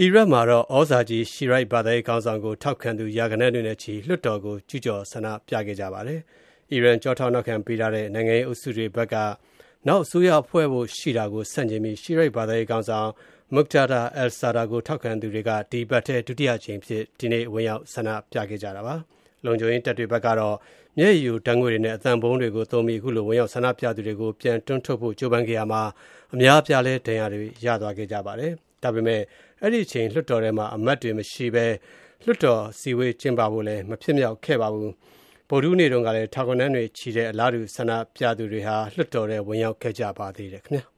အီရတ်မှာတော့ သြဇာကြီး ရှီရိုက်ဘာသာရေးခေါင်းဆောင်ကို ထောက်ခံသူ ရာဂဏန်းတွေနဲ့ချီ လွှတ်တော်ကို ကျူးကျော် ဆန္ဒပြခဲ့ကြပါတယ်။အီရန် ကျောထောက်နောက်ခံပေးထားတဲ့ နိုင်ငံရေးအုပ်စုတွေဘက်က နောက်အစိုးရဖွဲ့ဖို့ရှိတာကို ဆန့်ကျင်ပြီး ရှီးရိုက်ဘာသာရေးခေါင်းဆောင် Muqtada al-Sadr ကို ထောက်ခံသူတွေက ဒီအပတ်ထဲ ဒုတိယအကြိမ်အဖြစ် ဒီနေ့ ဝင်ရောက် ဆန္ဒပြခဲ့ကြတာပါ။လုံခြုံရေးတပ်တွေဘက်ကတော့ မျက်ရည်ယိုဓာတ်ငွေ့တွေနဲ့ အသံဗုံးတွေကိုသုံးပြီးခုလို ဝင်ရောက်ဆန္ဒပြသူတွေကို ပြန်တွန်းထုတ်ဖို့ ကြိုးပမ်းခဲ့ရာမှာ အများအပြားဒဏ်ရာတွေ ရသွားခဲ့ကြပါတယ်။ ဒါပေမဲ့အဲ့ဒီအချိန်လွှတ်တော်ထဲမှာအမတ်တွေမရှိဘဲလွှတ်တော်အစည်းအဝေးကျင်းပဖို့လည်းမဖြစ်မြောက်ခဲ့ပါဘူး။ဗုဒ္ဓဟူးနေ့တုန်းကလည်းထောင်ဂဏန်းတွေချီတဲ့အလားတူဆန္ဒပြသူတွေလွှတ်တော်ထဲဝင်ရောက်ခဲ့ကြပါသေးတယ်ခင်ဗျာ